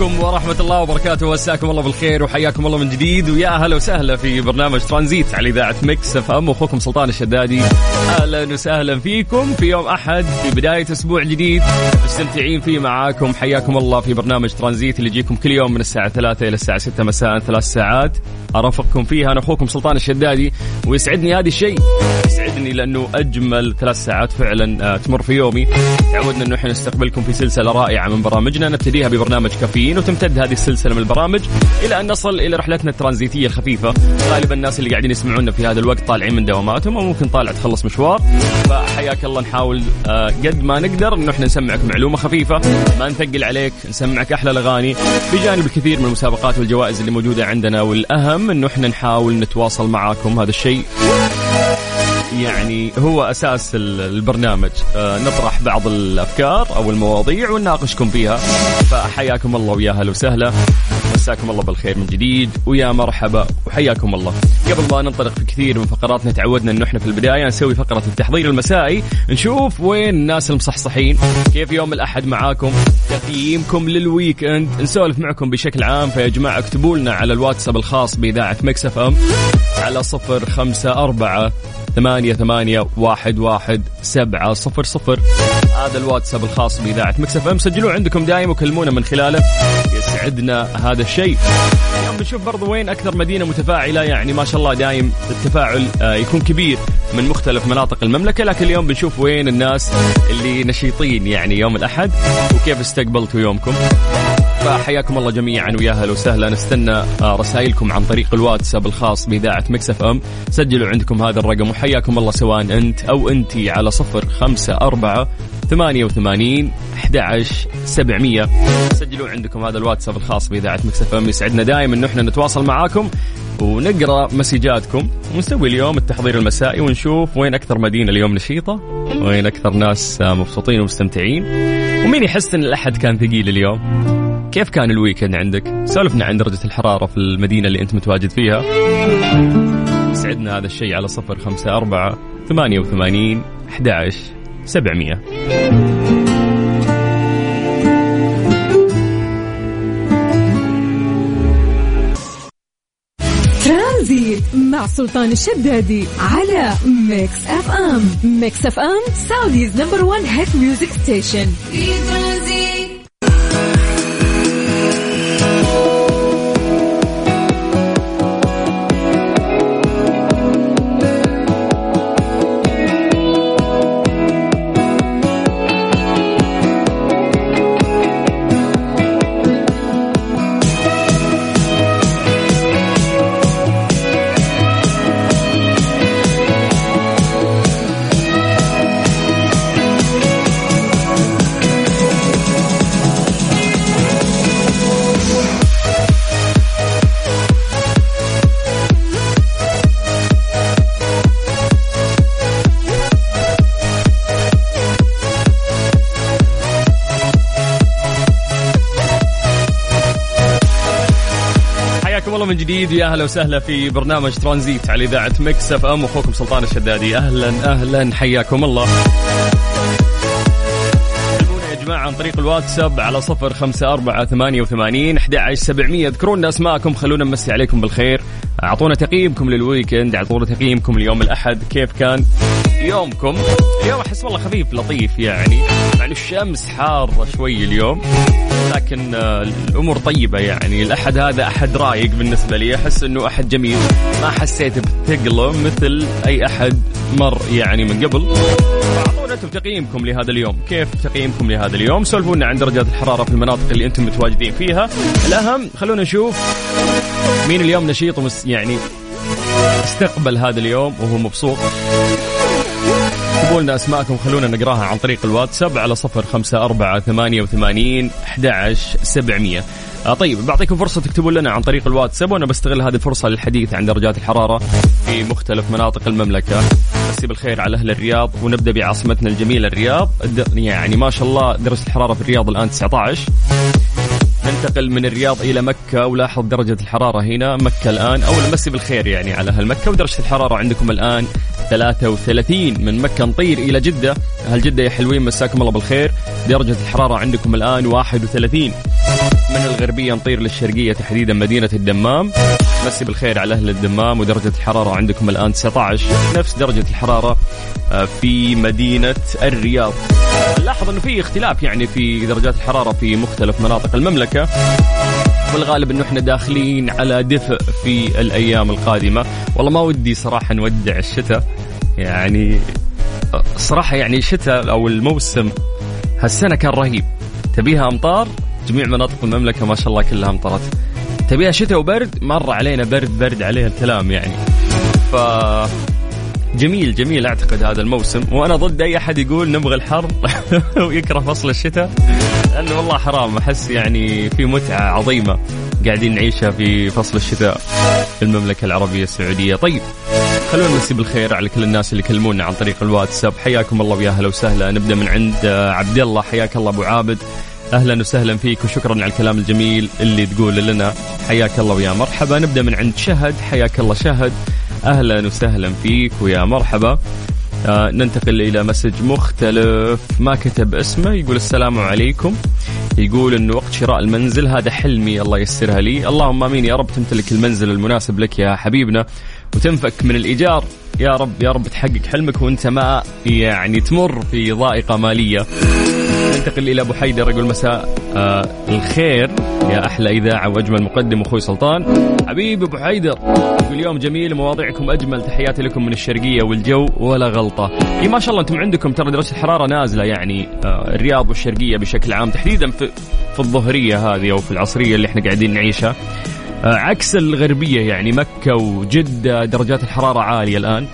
عليكم ورحمة الله وبركاته. مساكم الله بالخير وحياكم الله من جديد. ويا أهلا وسهلا في برنامج ترانزيت على إذاعة Mix FM. أخوكم سلطان الشدادي. أهلا وسهلا فيكم في يوم أحد في بداية أسبوع جديد. مستمتعين فيه معاكم. حياكم الله في برنامج ترانزيت اللي يجيكم كل يوم من الساعة 3 إلى الساعة 6 مساء ثلاث ساعات. أرافقكم فيها. أنا أخوكم سلطان الشدادي. ويسعدني هذا الشيء. يسعدني لأنه أجمل ثلاث ساعات فعلا آه، تمر في يومي. تعودنا أنه إحنا نستقبلكم في سلسلة رائعة من برامجنا. نبتديها ببرنامج كافيين. وتمتد هذه السلسلة من البرامج إلى أن نصل إلى رحلتنا الترانزيتية الخفيفة. غالبا الناس اللي قاعدين يسمعونا في هذا الوقت طالعين من دواماتهم أو ممكن طالع تخلص مشوار. فحياك الله نحاول آه، قد ما نقدر أنه إحنا نسمعك معلومة خفيفة. ما نثقل عليك نسمعك أحلى الأغاني. بجانب الكثير من المسابقات والجوائز اللي موجودة عندنا والأهم أنه إحنا نحاول نتواصل معاكم هذا الشيء. يعني هو أساس ال- البرنامج. آه، نطرح بعض الأفكار أو المواضيع ونناقشكم فيها. فحياكم الله ويا هلا وسهلا. مساكم الله بالخير من جديد. ويا مرحبا. وحياكم الله. قبل ما ننطلق في كثير من فقراتنا تعودنا انه إحنا في البداية نسوي فقرة التحضير المسائي. نشوف وين الناس المصحصحين. كيف يوم الأحد معاكم. تقييمكم لل weekend نسولف معكم بشكل عام. فيا جماعة اكتبوا لنا على الواتساب الخاص بإذاعة Mix FM. على صفر خمسة أربعة ثمانية ثمانية واحد واحد سبعة صفر صفر. هذا الواتساب الخاص بإذاعة Mix FM. سجلوه عندكم دايم وكلمونا من خلاله يسعدنا هذا الشيء. اليوم بنشوف برضو وين أكثر مدينة متفاعلة يعني ما شاء الله دايم التفاعل آه، يكون كبير من مختلف مناطق المملكة لكن اليوم بنشوف وين الناس اللي نشيطين يعني يوم الأحد وكيف استقبلتوا يومكم. فحياكم الله جميعا ويا أهلا وسهلا. نستنى آه، رسائلكم عن طريق الواتساب الخاص بإذاعة Mix FM. سجلوا عندكم هذا الرقم وحياكم الله سواء أنت أو أنتي على صفر خمسة أربعة ثمانية وثمانين أحد سبعمية. سجلوا عندكم هذا الواتساب الخاص بإذاعة Mix FM. يسعدنا دائما أنه إحنا نتواصل معاكم ونقرأ مسجاتكم. ونسوي اليوم التحضير المسائي ونشوف وين أكثر مدينة اليوم نشيطة وين أكثر ناس مبسوطين ومستمتعين ومين يحس إن الأحد كان ثقيل اليوم. كيف كان ال weekend عندك؟ سولفنا عن درجة الحرارة في المدينة اللي أنت متواجد فيها. يسعدنا هذا الشيء على صفر خمسة أربعة ثمانية وثمانين أحد عشر سبعمية. ترانزيت مع سلطان الشدادي على Mix FM. Mix FM Saudi's number 1 hit music station. في ترانزيت. جديد. يا أهلا وسهلا في برنامج ترانزيت على إذاعة Mix FM. أخوكم سلطان الشدادي. أهلا أهلا. حياكم الله. جماعة عن طريق الواتساب على صفر خمسة أربعة ثمانية وثمانين أحد سبعمية. اذكرونا أسماءكم خلونا نمسي عليكم بالخير. أعطونا تقييمكم لل weekend أعطونا تقييمكم اليوم الأحد. كيف كان؟ يومكم. اليوم أحس والله خفيف لطيف يعني. مع إنه الشمس حارة شوي اليوم لكن آه، الأمور طيبة يعني. الأحد هذا أحد رايق بالنسبة لي. أحس إنه أحد جميل. ما حسيت بثقله مثل أي أحد مر يعني من قبل. اعطونا أنتم تقييمكم لهذا اليوم. كيف تقييمكم لهذا اليوم؟ سولفونا عن درجات الحرارة في المناطق اللي أنتم متواجدين فيها. الأهم خلونا نشوف مين اليوم نشيط ومس يعني استقبل هذا اليوم وهو مبسوط. لنا أسماءكم خلونا نقراها عن طريق الواتساب على صفر خمسة أربعة ثمانية وثمانين أحد سبعمية. آه طيب بعطيكم فرصة تكتبوا لنا عن طريق الواتساب وأنا بستغل هذه الفرصة للحديث عن درجات الحرارة في مختلف مناطق المملكة. مسي بالخير على أهل الرياض ونبدأ بعاصمتنا الجميلة الرياض. يعني ما شاء الله درجة الحرارة في الرياض الآن 19 ننتقل من الرياض إلى مكة ولاحظ درجة الحرارة هنا مكة الآن. أول مسي بالخير يعني على أهل مكة ودرجة الحرارة عندكم الآن 33 من مكة نطير إلى جدة. أهل جدة يا حلوين مساكم الله بالخير. درجة الحرارة عندكم الآن 31 من الغربية نطير للشرقية تحديدا مدينة الدمام. مسي بالخير على أهل الدمام ودرجة الحرارة عندكم الآن 19 نفس درجة الحرارة آه، في مدينة الرياض. لاحظ إنه في اختلاف يعني في درجات الحرارة في مختلف مناطق المملكة. والغالب انه إحنا داخلين على دفء في الأيام القادمة. والله ما ودي صراحة نودع الشتاء. يعني صراحة يعني الشتاء أو الموسم هالسنة كان رهيب. تبيها أمطار؟ جميع مناطق المملكة ما شاء الله كلها أمطرت. تبيها شتاء وبرد؟ مر علينا برد برد عليها الكلام يعني. ف جميل جميل أعتقد هذا الموسم. وأنا ضد أي أحد يقول نبغى الحر ويكره فصل الشتاء. لأنه والله حرام. أحس يعني في متعة عظيمة قاعدين نعيشها في فصل الشتاء في المملكة العربية السعودية. طيب خلونا نمسي بالخير على كل الناس اللي كلمونا عن طريق الواتساب. حياكم الله ويا أهلا وسهلا. نبدأ من عند عبد الله حياك الله أبو عابد. أهلا وسهلا فيك وشكرا على الكلام الجميل اللي تقول لنا. حياك الله ويا مرحبا. نبدأ من عند شهد. حياك الله شهد. أهلا وسهلا فيك ويا مرحبا. آه ننتقل إلى مسج مختلف. ما كتب اسمه؟ يقول السلام عليكم. يقول إنه وقت شراء المنزل هذا حلمي الله يسرها لي. اللهم آمين. يا رب تمتلك المنزل المناسب لك يا حبيبنا وتنفك من الإيجار. يا رب يا رب تحقق حلمك وأنت ما يعني تمر في ضائقة مالية. ننتقل إلى أبو حيدر يقول مساء. آه الخير يا أحلى إذاعة وأجمل مقدم أخوي سلطان. حبيبي أبو حيدر يقول يوم جميل مواضيعكم أجمل تحياتي لكم من الشرقية والجو ولا غلطة. إي ما شاء الله أنتم عندكم ترى درجه الحراره نازلة يعني آه الرياض والشرقية بشكل عام تحديدا في في الظهرية هذه أو في العصرية اللي إحنا قاعدين نعيشها. آه عكس الغربية يعني مكة وجدة درجات الحرارة عالية الآن.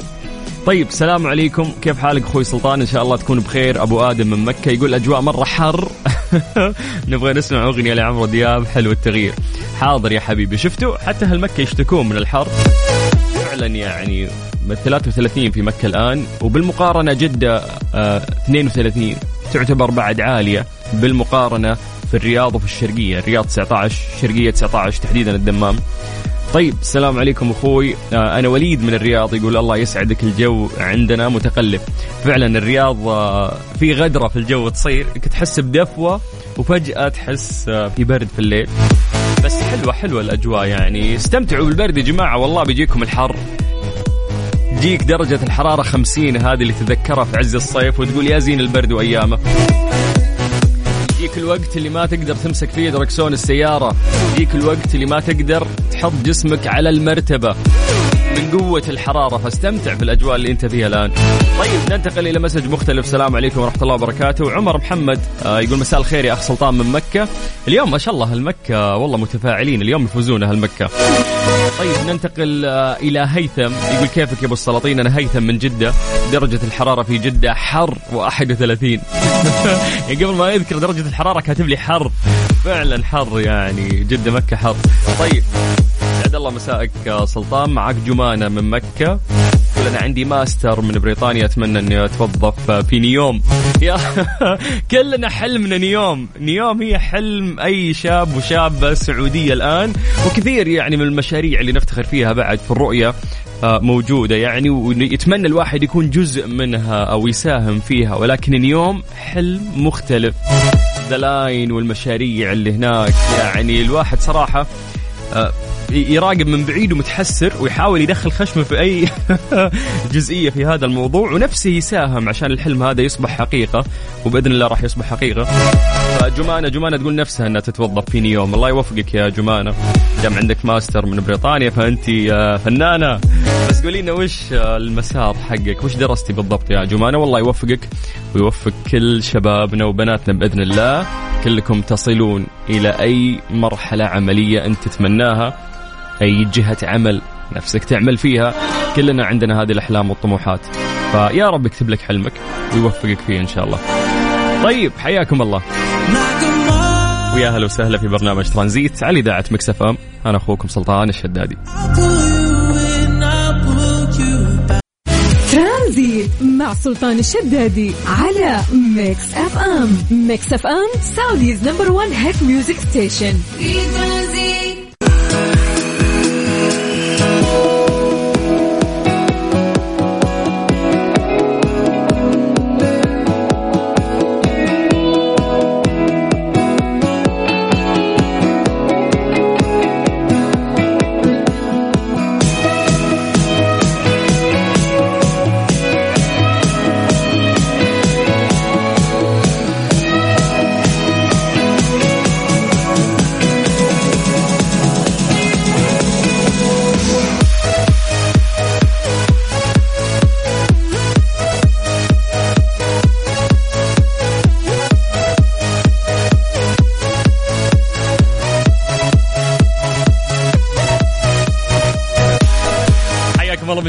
طيب السلام عليكم. كيف حالك أخوي سلطان؟ إن شاء الله تكون بخير. أبو آدم من مكة يقول أجواء مرة حر. نبغى نسمع أغنية لعمرو دياب حلو التغيير. حاضر يا حبيبي. شفتوا؟ حتى هالمكه يشتكون من الحر. فعلا يعني 33 في مكة الآن وبالمقارنة جدة آه 32 تعتبر بعد عالية. بالمقارنة في الرياض وفي الشرقية. الرياض 19 الشرقيه 19 تحديدا الدمام. طيب السلام عليكم أخوي. آه أنا وليد من الرياض يقول الله يسعدك الجو عندنا متقلب. فعلا الرياض آه في غدرة في الجو تصير تحس بدفوة وفجأة تحس آه في برد في الليل. بس حلوة حلوة الأجواء يعني. استمتعوا بالبرد يا جماعة والله بيجيكم الحر. تجيك درجة الحرارة خمسين هذه اللي تذكرها في عز الصيف وتقول يا زين البرد وأيامه يجيك الوقت اللي ما تقدر تمسك فيه دركسون السيارة. يجيك الوقت اللي ما تقدر تحط جسمك على المرتبة. من قوة الحرارة فاستمتع بالأجواء اللي أنت فيها الآن. طيب ننتقل إلى مسج مختلف. السلام عليكم ورحمة الله وبركاته. عمر محمد آه يقول مساء الخير يا أخ سلطان من مكة. اليوم ما شاء الله هالمكة والله متفاعلين اليوم يفوزون أهل طيب ننتقل آه إلى هيثم. يقول كيفك يا أبو السلاطين؟ أنا هيثم من جدة درجة الحرارة في جدة حر و31 يعني قبل ما يذكر درجة الحرارة كاتب لي حر. فعلا حر يعني جدة مكة حر. طيب سعد الله مساءك سلطان. معك جمانة من مكة. أنا عندي ماستر من بريطانيا أتمنى أني أتوظف في نيوم. يا كلنا حلمنا نيوم. نيوم هي حلم أي شاب وشابة سعودية الآن. وكثير يعني من المشاريع اللي نفتخر فيها بعد في الرؤية موجودة. يعني ويتمنى الواحد يكون جزء منها أو يساهم فيها. ولكن نيوم حلم مختلف. The Line والمشاريع اللي هناك. يعني الواحد صراحة آه، يراقب من بعيد ومتحسر ويحاول يدخل خشمه في أي جزئية في هذا الموضوع ونفسه يساهم عشان الحلم هذا يصبح حقيقة وبإذن الله راح يصبح حقيقة. فجمانه جمانة تقول نفسها إنها تتوظف فيني يوم. الله يوفقك يا جمانة. دام عندك ماستر من بريطانيا فأنت آه، فنانة. بس قولي لنا وش آه، المسار حقك؟ وش درستي بالضبط يا جمانة؟ والله يوفقك. ويوفق كل شبابنا وبناتنا بإذن الله. كلكم تصلون إلى أي مرحلة عملية أنت تتمناها. أي جهة عمل نفسك تعمل فيها. كلنا عندنا هذه الأحلام والطموحات. فيا رب يكتب لك حلمك. ويوفقك فيه إن شاء الله. طيب حياكم الله. ويا هلا وسهلا في برنامج ترانزيت على إذاعة Mix FM. أنا أخوكم سلطان الشدادي. ترانزيت مع سلطان الشدادي على Mix FM. Mix FM Saudi's number 1 hit music station. في ترانزيت.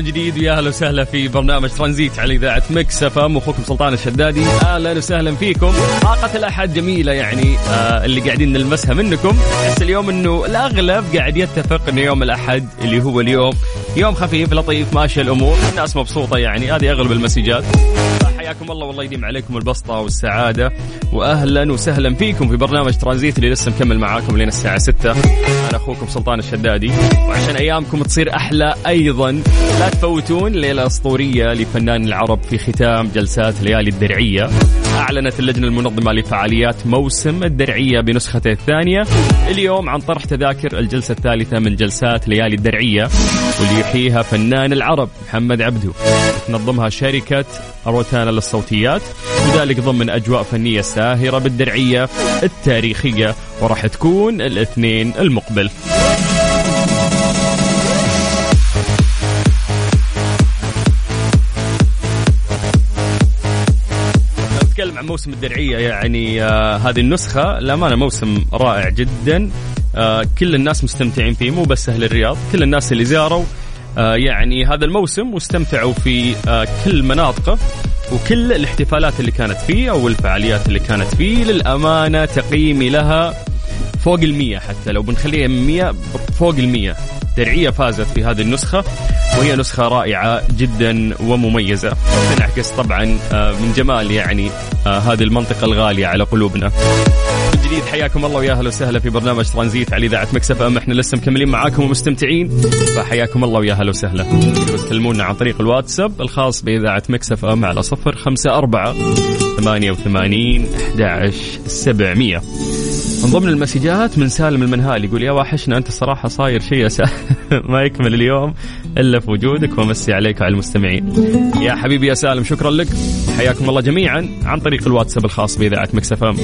جديد ويا أهلا وسهلا في برنامج ترانزيت على إذاعة Mix FM. أخوكم سلطان الشدادي. أهلا وسهلا فيكم. طاقة الأحد جميلة يعني آه اللي قاعدين نلمسها منكم. بس اليوم إنه الأغلب قاعد يتفق إنه يوم الأحد اللي هو اليوم. يوم خفيف لطيف ماشيه الأمور. الناس مبسوطة يعني هذه أغلب المسجات. حياكم الله. والله يديم عليكم البسطة والسعادة. وأهلا وسهلا فيكم في برنامج ترانزيت اللي لسه مكمل معاكم لين الساعة 6 أنا أخوكم سلطان الشدادي. وعشان أيامكم تصير أحلى أيضا لا تفوتون ليلة أسطورية لفنان العرب في ختام جلسات ليالي الدرعية. أعلنت اللجنة المنظمة لفعاليات موسم الدرعية بنسخته الثانية. اليوم عن طرح تذاكر الجلسة الثالثة من جلسات ليالي الدرعية واللي يحييها فنان العرب محمد عبدو. تنظمها شركة روتانا للصوتيات وذلك ضمن أجواء فنية ساهرة بالدرعية التاريخية وراح تكون الاثنين المقبل. نتكلم عن موسم الدرعية يعني آه هذه النسخة للأمانة موسم رائع جدا. آه كل الناس مستمتعين فيه مو بس أهل الرياض كل الناس اللي زاروا. آه يعني هذا الموسم واستمتعوا في آه كل مناطقه وكل الاحتفالات اللي كانت فيه أو الفعاليات اللي كانت فيه. للأمانة تقييمي لها فوق المية حتى لو بنخليها من مية فوق المية. درعية فازت في هذه النسخة وهي نسخة رائعة جدا ومميزة. تنعكس طبعا آه، من جمال يعني آه، هذه المنطقة الغالية على قلوبنا. جديد حياكم الله ويا أهلا وسهلا في برنامج ترانزيت على إذاعة مكسف أم. إحنا لسه مكملين معاكم ومستمتعين فحياكم الله ويا أهلا وسهلا. تكلمونا عن طريق الواتساب الخاص بإذاعة Mix FM على صفر خمسة أربعة ثمانية وثمانين أحد سبعمية. من ضمن المسجات من سالم المنهال يقول يا واحشنا أنت الصراحه صاير شيء ما يكمل اليوم إلا في وجودك ومسي عليك وعلى المستمعين. يا حبيبي يا سالم شكرا لك حياكم الله جميعا عن طريق الواتساب الخاص بإذاعة Mix FM.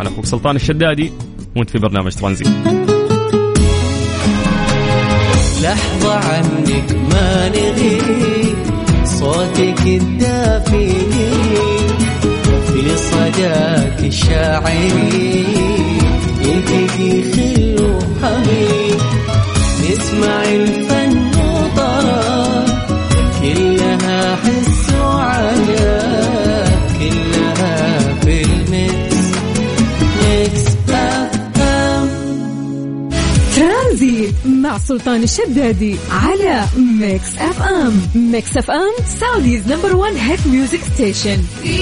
أنا أخوك سلطان الشدادي وأنت في برنامج ترانزيت. لحظة عنك ما نغيب صوتك الدافي في صداك الشاعري يلتقي خل نسمع الفن وطرب كلها حس وعذاب كلها في ال Mix Mix FM ترانزيت مع سلطان الشدادي على Mix FM. Mix FM Saudi's number 1 hit music station. في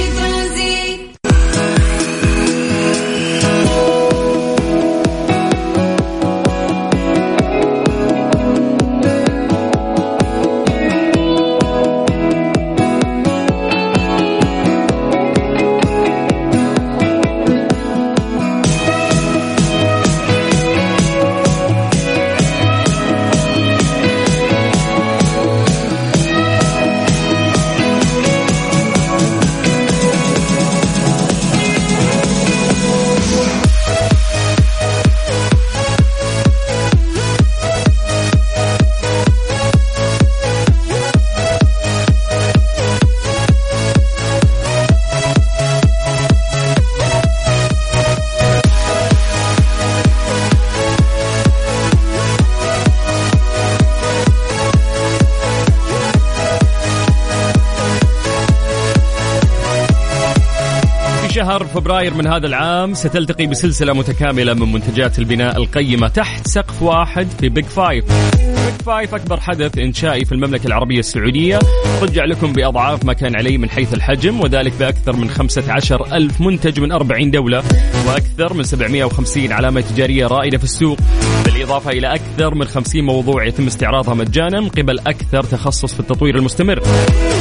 شهر فبراير من هذا العام ستلتقي بسلسلة متكاملة من منتجات البناء القيمة تحت سقف واحد في Big Five Big Five أكبر حدث إنشائي في المملكة العربية السعودية. رجع لكم بأضعاف ما كان عليه من حيث الحجم وذلك بأكثر من 15 ألف منتج من 40 دولة وأكثر من 750 علامة تجارية رائدة في السوق. بالإضافة إلى أكثر من 50 موضوع يتم استعراضها مجانا من قبل أكثر تخصص في التطوير المستمر.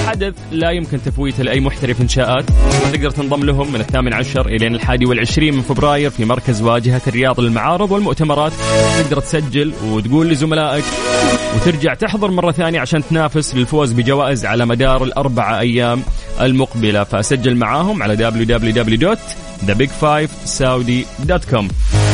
حدث لا يمكن تفويته لأي محترف إنشاءات وتقدر تنضم لهم من الثامن عشر إلى الحادي والعشرين من فبراير في مركز واجهة الرياض للمعارض والمؤتمرات. تقدر تسجل وتقول لزملائك وترجع تحضر مرة ثانية عشان تنافس للفوز بجوائز على مدار الأربعة أيام المقبلة. فسجل معاهم على www.thebig5saudi.com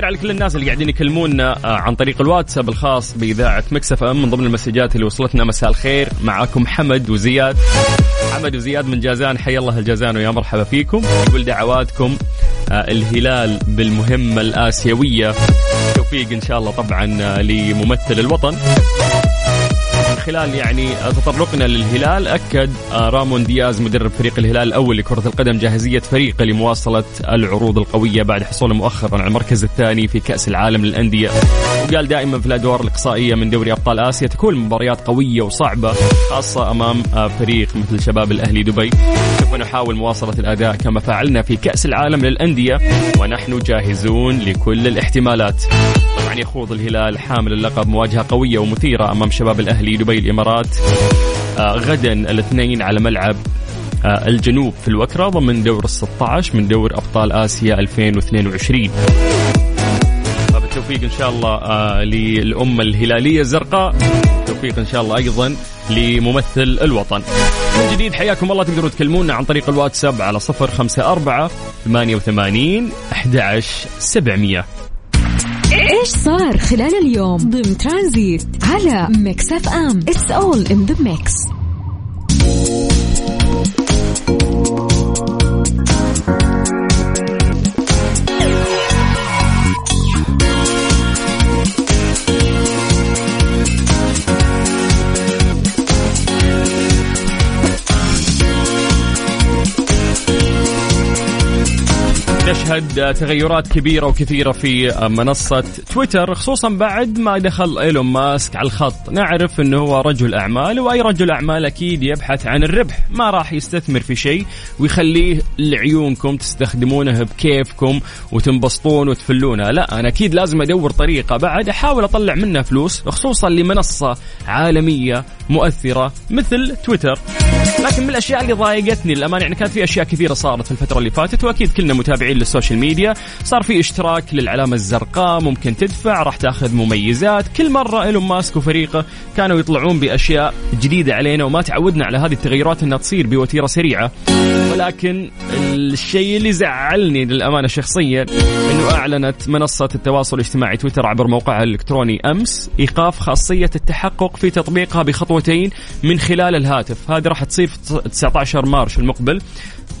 بالخير على كل الناس اللي قاعدين يكلمونا آه، عن طريق الواتساب الخاص بإذاعة مكسف أم. من ضمن المسجات اللي وصلتنا مساء الخير معاكم حمد وزياد. حمد وزياد من جازان حي الله الجازان ويا مرحبا فيكم. يقول دعواتكم آه، الهلال بالمهمة الآسيوية. توفيق إن شاء الله طبعا آه، لممثل الوطن. خلال يعني تطرقنا للهلال أكد رامون دياز مدرب فريق الهلال الأول لكرة القدم جاهزية فريقه لمواصلة العروض القوية بعد حصوله مؤخرا على المركز الثاني في كأس العالم للأندية. وقال دائما في الأدوار الإقصائية من دوري أبطال آسيا تكون مباريات قوية وصعبة خاصة أمام فريق مثل شباب الأهلي دبي. سوف نحاول مواصلة الأداء كما فعلنا في كأس العالم للأندية. ونحن جاهزون لكل الاحتمالات. طبعا يخوض الهلال حامل اللقب مواجهة قوية ومثيرة أمام شباب الأهلي دبي الإمارات. آه غدا الاثنين على ملعب آه الجنوب في الوكرة ضمن دور ال 16 من دور أبطال آسيا 2022 فبالتوفيق إن شاء الله آه للأمة الهلالية الزرقاء. توفيق إن شاء الله أيضا لممثل الوطن. من جديد حياكم الله تقدروا تكلمونا عن طريق الواتساب على 054 88 11 700 إيش صار خلال اليوم ضمن ترانزيت على Mix FM؟ It's all in the Mix نشهد تغيرات كبيرة وكثيرة في منصة تويتر خصوصا بعد ما دخل إيلون ماسك على الخط. نعرف إنه هو رجل أعمال وأي رجل أعمال أكيد يبحث عن الربح. ما راح يستثمر في شيء ويخليه لعيونكم تستخدمونه بكيفكم وتنبسطون وتفلونه. لا أنا أكيد لازم أدور طريقة بعد أحاول أطلع منها فلوس خصوصا لمنصة عالمية مؤثرة مثل تويتر. لكن من الأشياء اللي ضايقتني للأمانة يعني كانت في أشياء كثيرة صارت في الفترة اللي فاتت وأكيد كلنا متابعين لل social media صار في اشتراك للعلامة الزرقاء ممكن تدفع راح تاخذ مميزات. كل مرة إيلون ماسك وفريقه كانوا يطلعون بأشياء جديدة علينا وما تعودنا على هذه التغيرات إنها تصير بوتيرة سريعة. ولكن الشيء اللي زعلني للأمانة شخصيا إنه أعلنت منصة التواصل الاجتماعي تويتر عبر موقعها الإلكتروني أمس إيقاف خاصية التحقق في تطبيقها بخطوتين من خلال الهاتف. هذه راح تصير في 19 March المقبل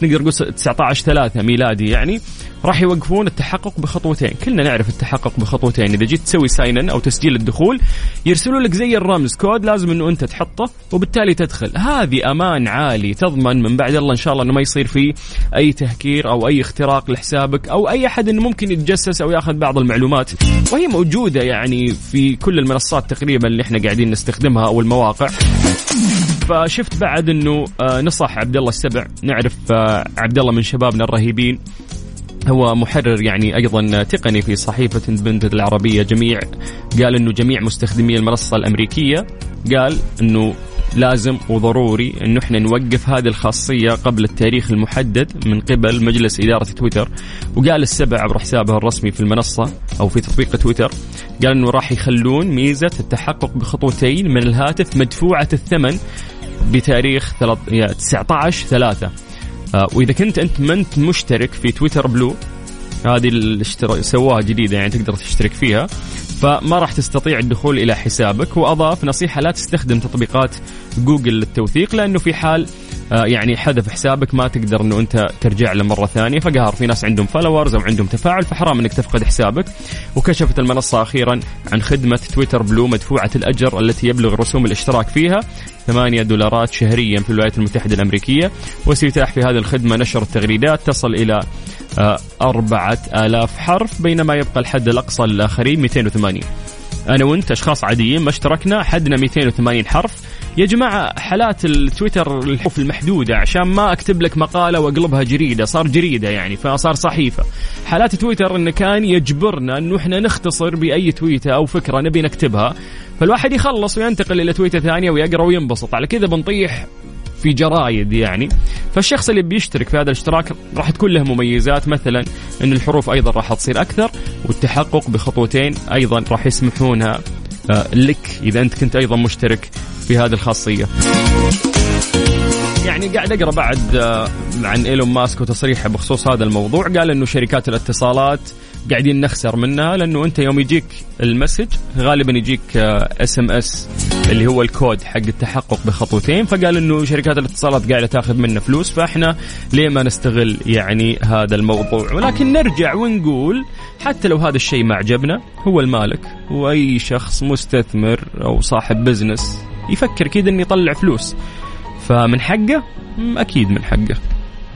نقدر نقول 19 3 ميلادي يعني. راح يوقفون التحقق بخطوتين. كلنا نعرف التحقق بخطوتين. إذا جيت تسوي sign أو تسجيل الدخول يرسلوا لك زي الرمز كود لازم إنه أنت تحطه وبالتالي تدخل. هذه أمان عالي تضمن من بعد الله إن شاء الله إنه ما يصير في أي تهكير أو أي اختراق لحسابك أو أي أحد إنه ممكن يتجسس أو يأخذ بعض المعلومات. وهي موجودة يعني في كل المنصات تقريبا اللي إحنا قاعدين نستخدمها أو المواقع. فشفت بعد إنه آه، نصح عبد الله السبع. نعرف آه، عبد الله من شبابنا الرهيبين. هو محرر يعني أيضا تقني في صحيفة بنت العربية. جميع قال إنه جميع مستخدمي المنصة الأمريكية قال إنه لازم وضروري انه إحنا نوقف هذه الخاصية قبل التاريخ المحدد من قبل مجلس إدارة تويتر. وقال السبع عبر حسابه الرسمي في المنصة أو في تطبيق تويتر قال إنه راح يخلون ميزة التحقق بخطوتين من الهاتف مدفوعة الثمن بتاريخ 19 3 وإذا كنت أنت ما أنت مشترك في Twitter Blue هذه الاشتراك سووها جديدة يعني تقدر تشترك فيها فما راح تستطيع الدخول إلى حسابك وأضاف نصيحة لا تستخدم تطبيقات جوجل للتوثيق لأنه في حال آه، يعني حذف حسابك ما تقدر إنه أنت ترجع له مرة ثانية. فقهر في ناس عندهم followers أو عندهم تفاعل فحرام إنك تفقد حسابك. وكشفت المنصة أخيرا عن خدمة تويتر بلو مدفوعة الأجر التي يبلغ رسوم الاشتراك فيها 8 دولارات شهريا في الولايات المتحدة الأمريكية. وسيتاح في هذه الخدمة نشر التغريدات تصل إلى آه، أربعة آلاف حرف بينما يبقى الحد الأقصى للآخرين 280 أنا وأنت أشخاص عاديين ما اشتركنا حدنا 280 حرف. يا جماعة حالات التويتر الحروف المحدودة عشان ما أكتب لك مقالة وأقلبها جريدة صار جريدة يعني فصار صحيفة. حالات تويتر إنه كان يجبرنا إنه إحنا نختصر بأي تويتة أو فكرة نبي نكتبها فالواحد يخلص وينتقل إلى تويتة ثانية ويقرأ وينبسط. على كذا بنطيح في جرايد يعني. فالشخص اللي بيشترك في هذا الاشتراك راح تكون له مميزات مثلا إن الحروف أيضا راح تصير أكثر والتحقق بخطوتين أيضا راح يسمحونها. آه، لك إذا أنت كنت أيضا مشترك في هذه الخاصية. يعني قاعد أقرأ بعد آه، عن إيلون ماسك وتصريحه بخصوص هذا الموضوع. قال إنه شركات الاتصالات قاعدين نخسر منها لأنه أنت يوم يجيك ال message غالبا يجيك SMS اللي هو الكود حق التحقق بخطوتين. فقال إنه شركات الاتصالات قاعدة تاخذ منا فلوس فإحنا ليه ما نستغل يعني هذا الموضوع؟ ولكن نرجع ونقول حتى لو هذا الشيء ما عجبنا هو المالك. وأي شخص مستثمر أو صاحب business يفكر كذا إنه يطلع فلوس. فمن حقه؟ أكيد من حقه.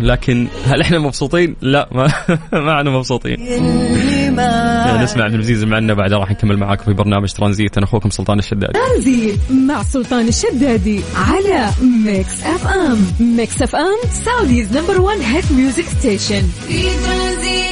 لكن هل إحنا مبسوطين؟ لا ما, ما إحنا مبسوطين. يعني نسمع عبد العزيز معنا بعد راح نكمل معاكم في برنامج ترانزيت. أنا أخوكم سلطان الشدادي. ترانزيت مع سلطان الشدادي على ميكس اف ام ميكس اف ام Saudi's number 1 hit music station في ترانزيت.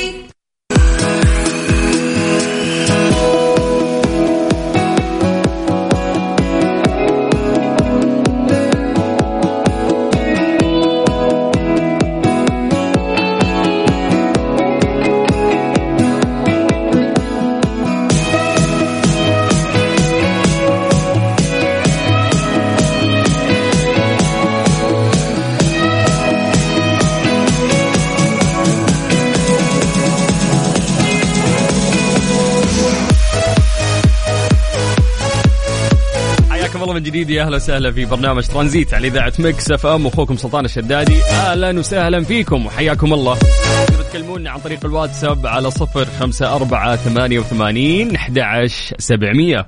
جديد. يا أهلا وسهلا في برنامج ترانزيت على إذاعة مكس إف إم. أخوكم سلطان الشدادي. أهلا وسهلا فيكم. وحياكم الله. تقدروا تكلمونا عن طريق الواتساب على صفر خمسة أربعة ثمانية وثمانين أحد عشر سبعمية.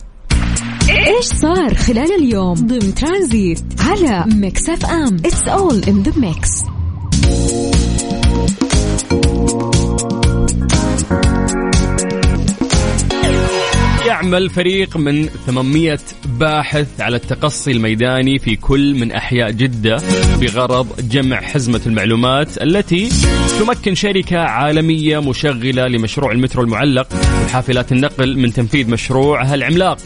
إيش صار خلال اليوم ضمن ترانزيت على ميكس إف إم؟ It's all in the mix يعمل فريق من 800 باحث على التقصي الميداني في كل من أحياء جدة بغرض جمع حزمة المعلومات التي تمكن شركة عالمية مشغلة لمشروع المترو المعلق وحافلات النقل من تنفيذ مشروعها العملاق.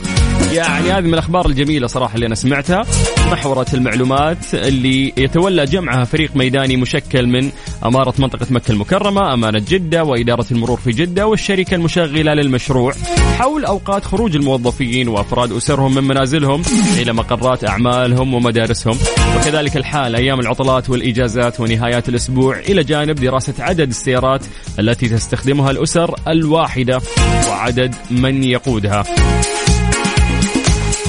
يعني هذه من الأخبار الجميلة صراحة اللي أنا سمعتها. محورة المعلومات اللي يتولى جمعها فريق ميداني مشكل من أمارة منطقة مكة المكرمة أمانة جدة وإدارة المرور في جدة والشركة المشغلة للمشروع. حول أوقات خروج الموظفين وأفراد أسرهم من منازلهم إلى مقرات أعمالهم ومدارسهم. وكذلك الحال أيام العطلات والإجازات ونهايات الأسبوع إلى جانب دراسة عدد السيارات التي تستخدمها الأسر الواحدة وعدد من يقودها.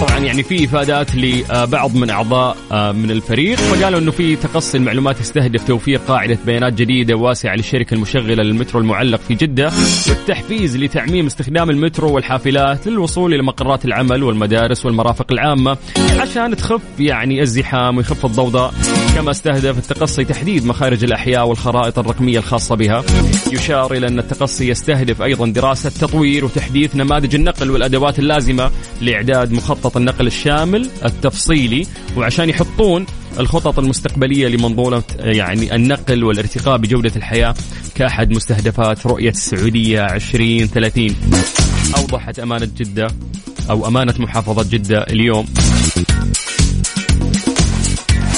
طبعا يعني في إفادات لبعض من أعضاء آه، من الفريق فقالوا إنه في تقصي المعلومات يستهدف توفير قاعدة بيانات جديدة واسعة للشركة المشغلة للمترو المعلق في جدة والتحفيز لتعميم استخدام المترو والحافلات للوصول إلى مقرات العمل والمدارس والمرافق العامة عشان تخف يعني الزحام ويخف الضوضاء. كما استهدف التقصي تحديد مخارج الأحياء والخرائط الرقمية الخاصة بها. يشار إلى أن التقصي يستهدف أيضا دراسة تطوير وتحديث نماذج النقل والأدوات اللازمة لإعداد مخطط النقل الشامل التفصيلي وعشان يحطون الخطط المستقبلية لمنظومة يعني النقل والارتقاء بجودة الحياة كأحد مستهدفات رؤية السعودية 2030 أوضحت أمانة جدة أو أمانة محافظة جدة اليوم.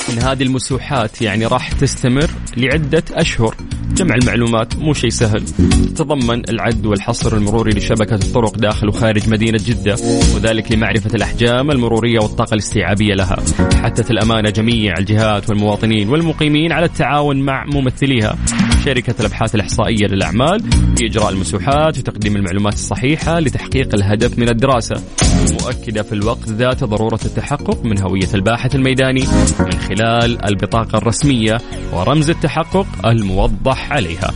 إن هذه المسوحات يعني راح تستمر لعدة أشهر. جمع المعلومات مو شيء سهل. تتضمن العد والحصر المروري لشبكة الطرق داخل وخارج مدينة جدة وذلك لمعرفة الأحجام المرورية والطاقة الاستيعابية لها. حثت الأمانة جميع الجهات والمواطنين والمقيمين على التعاون مع ممثليها. شركة الأبحاث الإحصائية للأعمال في إجراء المسوحات وتقديم المعلومات الصحيحة لتحقيق الهدف من الدراسة. مؤكدة في الوقت ذاته ضرورة التحقق من هوية الباحث الميداني من خلال البطاقة الرسمية ورمز التحقق الموضح عليها.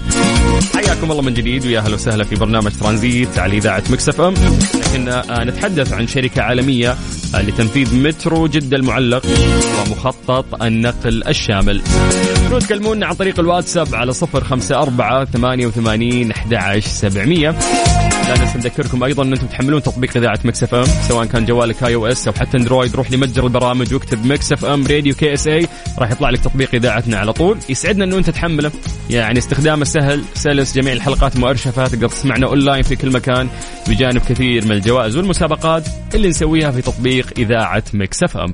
حياكم الله من جديد ويا أهلا وسهلا في برنامج ترانزيت على إذاعة مكس إف إم. لكن آه، نتحدث عن شركة عالمية آه، لتنفيذ مترو جده المعلق ومخطط النقل الشامل. تقدرون تكلمونا عن طريق الواتساب على صفر خمسة أربعة ثمانية وثمانين أحد عشر سبعمية. لا ننسى نذكركم أيضا أن أنتم تحملون تطبيق إذاعة مكس إف إم سواء كان جوالك iOS أو حتى أندرويد. روح لمتجر البرامج واكتب Mix FM Radio KSA راح يطلع لك تطبيق إذاعتنا على طول. يسعدنا إنه أنت تحمله. يعني استخدامه سهل سلس جميع الحلقات مؤرشفه تقدر تسمعنا أونلاين في كل مكان بجانب كثير من الجوائز والمسابقات اللي نسويها في تطبيق إذاعة مكس إف إم.